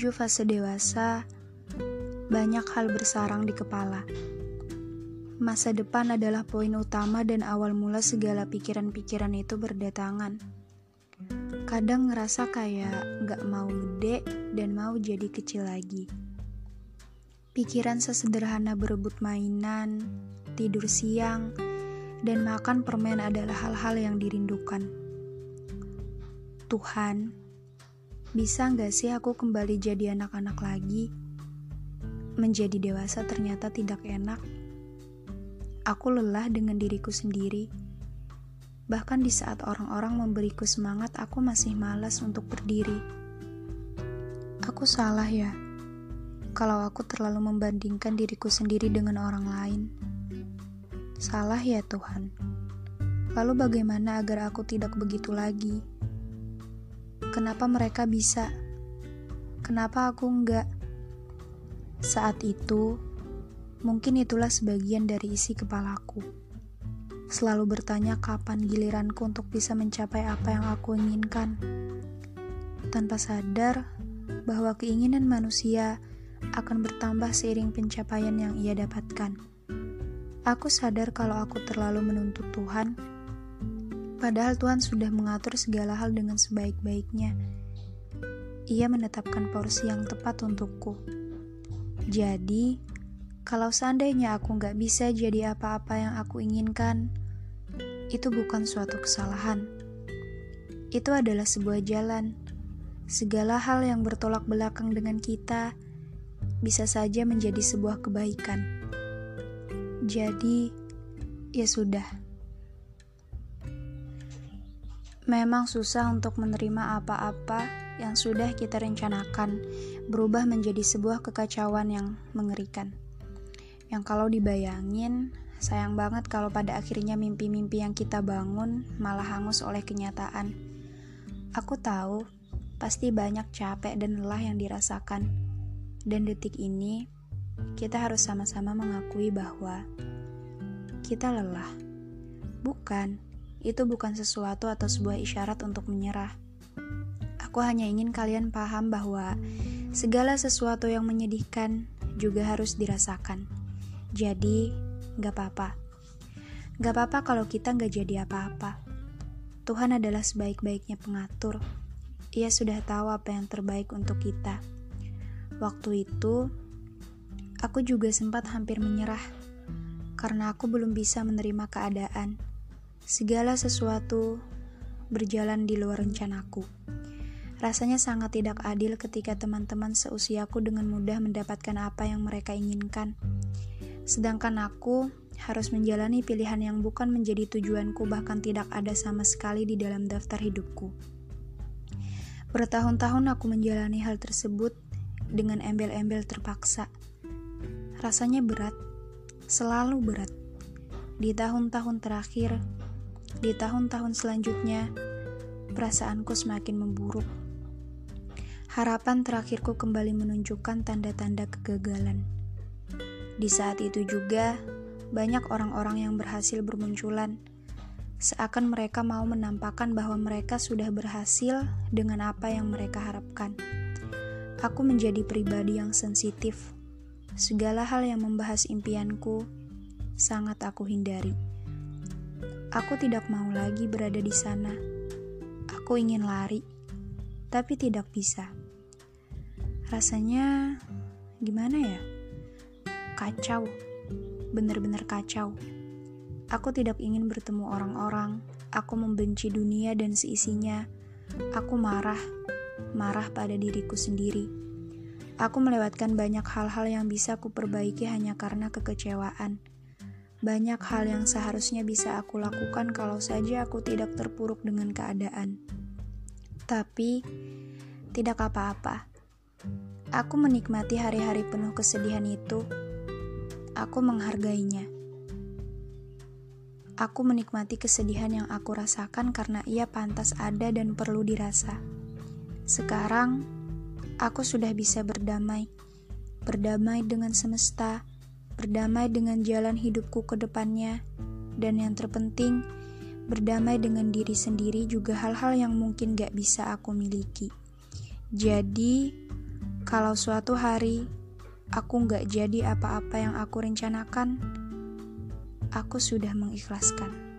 Menuju fase dewasa, banyak hal bersarang di kepala. Masa depan adalah poin utama dan awal mula segala pikiran-pikiran itu berdatangan. Kadang ngerasa kayak gak mau gede dan mau jadi kecil lagi. Pikiran sesederhana berebut mainan, tidur siang, dan makan permen adalah hal-hal yang dirindukan. Tuhan, bisa nggak sih aku kembali jadi anak-anak lagi? Menjadi dewasa ternyata tidak enak. Aku lelah dengan diriku sendiri. Bahkan di saat orang-orang memberiku semangat, aku masih malas untuk berdiri. Aku salah ya, kalau aku terlalu membandingkan diriku sendiri dengan orang lain. Salah ya Tuhan. Lalu bagaimana agar aku tidak begitu lagi? Kenapa mereka bisa? Kenapa aku enggak? Saat itu, mungkin itulah sebagian dari isi kepalaku. Selalu bertanya kapan giliranku untuk bisa mencapai apa yang aku inginkan. Tanpa sadar bahwa keinginan manusia akan bertambah seiring pencapaian yang ia dapatkan. Aku sadar kalau aku terlalu menuntut Tuhan Padahal Tuhan sudah mengatur segala hal dengan sebaik-baiknya. Ia menetapkan porsi yang tepat untukku. Jadi, kalau seandainya aku nggak bisa jadi apa-apa yang aku inginkan, itu bukan suatu kesalahan. Itu adalah sebuah jalan. Segala hal yang bertolak belakang dengan kita bisa saja menjadi sebuah kebaikan. Jadi, ya sudah. Memang susah untuk menerima apa-apa yang sudah kita rencanakan berubah menjadi sebuah kekacauan yang mengerikan. Yang kalau dibayangin, sayang banget kalau pada akhirnya mimpi-mimpi yang kita bangun malah hangus oleh kenyataan. Aku tahu, pasti banyak capek dan lelah yang dirasakan. Dan detik ini, kita harus sama-sama mengakui bahwa kita lelah. Bukan itu bukan sesuatu atau sebuah isyarat untuk menyerah. Aku hanya ingin kalian paham bahwa segala sesuatu yang menyedihkan juga harus dirasakan. Jadi, gak apa-apa. Gak apa-apa kalau kita gak jadi apa-apa. Tuhan adalah sebaik-baiknya pengatur. Ia sudah tahu apa yang terbaik untuk kita. Waktu itu, aku juga sempat hampir menyerah karena aku belum bisa menerima keadaan Segala sesuatu berjalan di luar rencanaku. Rasanya sangat tidak adil ketika teman-teman seusiaku dengan mudah mendapatkan apa yang mereka inginkan. Sedangkan aku harus menjalani pilihan yang bukan menjadi tujuanku bahkan tidak ada sama sekali di dalam daftar hidupku. Bertahun-tahun aku menjalani hal tersebut dengan embel-embel terpaksa. Rasanya berat, selalu berat. Di tahun-tahun terakhir, di tahun-tahun selanjutnya, perasaanku semakin memburuk. Harapan terakhirku kembali menunjukkan tanda-tanda kegagalan. Di saat itu juga, banyak orang-orang yang berhasil bermunculan, seakan mereka mau menampakkan bahwa mereka sudah berhasil dengan apa yang mereka harapkan. Aku menjadi pribadi yang sensitif. Segala hal yang membahas impianku sangat aku hindari. Aku tidak mau lagi berada di sana. Aku ingin lari, tapi tidak bisa. Rasanya gimana ya? Kacau, benar-benar kacau. Aku tidak ingin bertemu orang-orang. Aku membenci dunia dan seisinya. Aku marah, marah pada diriku sendiri. Aku melewatkan banyak hal-hal yang bisa aku perbaiki hanya karena kekecewaan. Banyak hal yang seharusnya bisa aku lakukan kalau saja aku tidak terpuruk dengan keadaan. Tapi, tidak apa-apa. Aku menikmati hari-hari penuh kesedihan itu. Aku menghargainya. Aku menikmati kesedihan yang aku rasakan karena ia pantas ada dan perlu dirasa. Sekarang, aku sudah bisa berdamai. Berdamai dengan semesta, berdamai dengan jalan hidupku ke depannya, dan yang terpenting, berdamai dengan diri sendiri juga hal-hal yang mungkin gak bisa aku miliki. Jadi, Kalau suatu hari aku nggak jadi apa-apa yang aku rencanakan, aku sudah mengikhlaskan.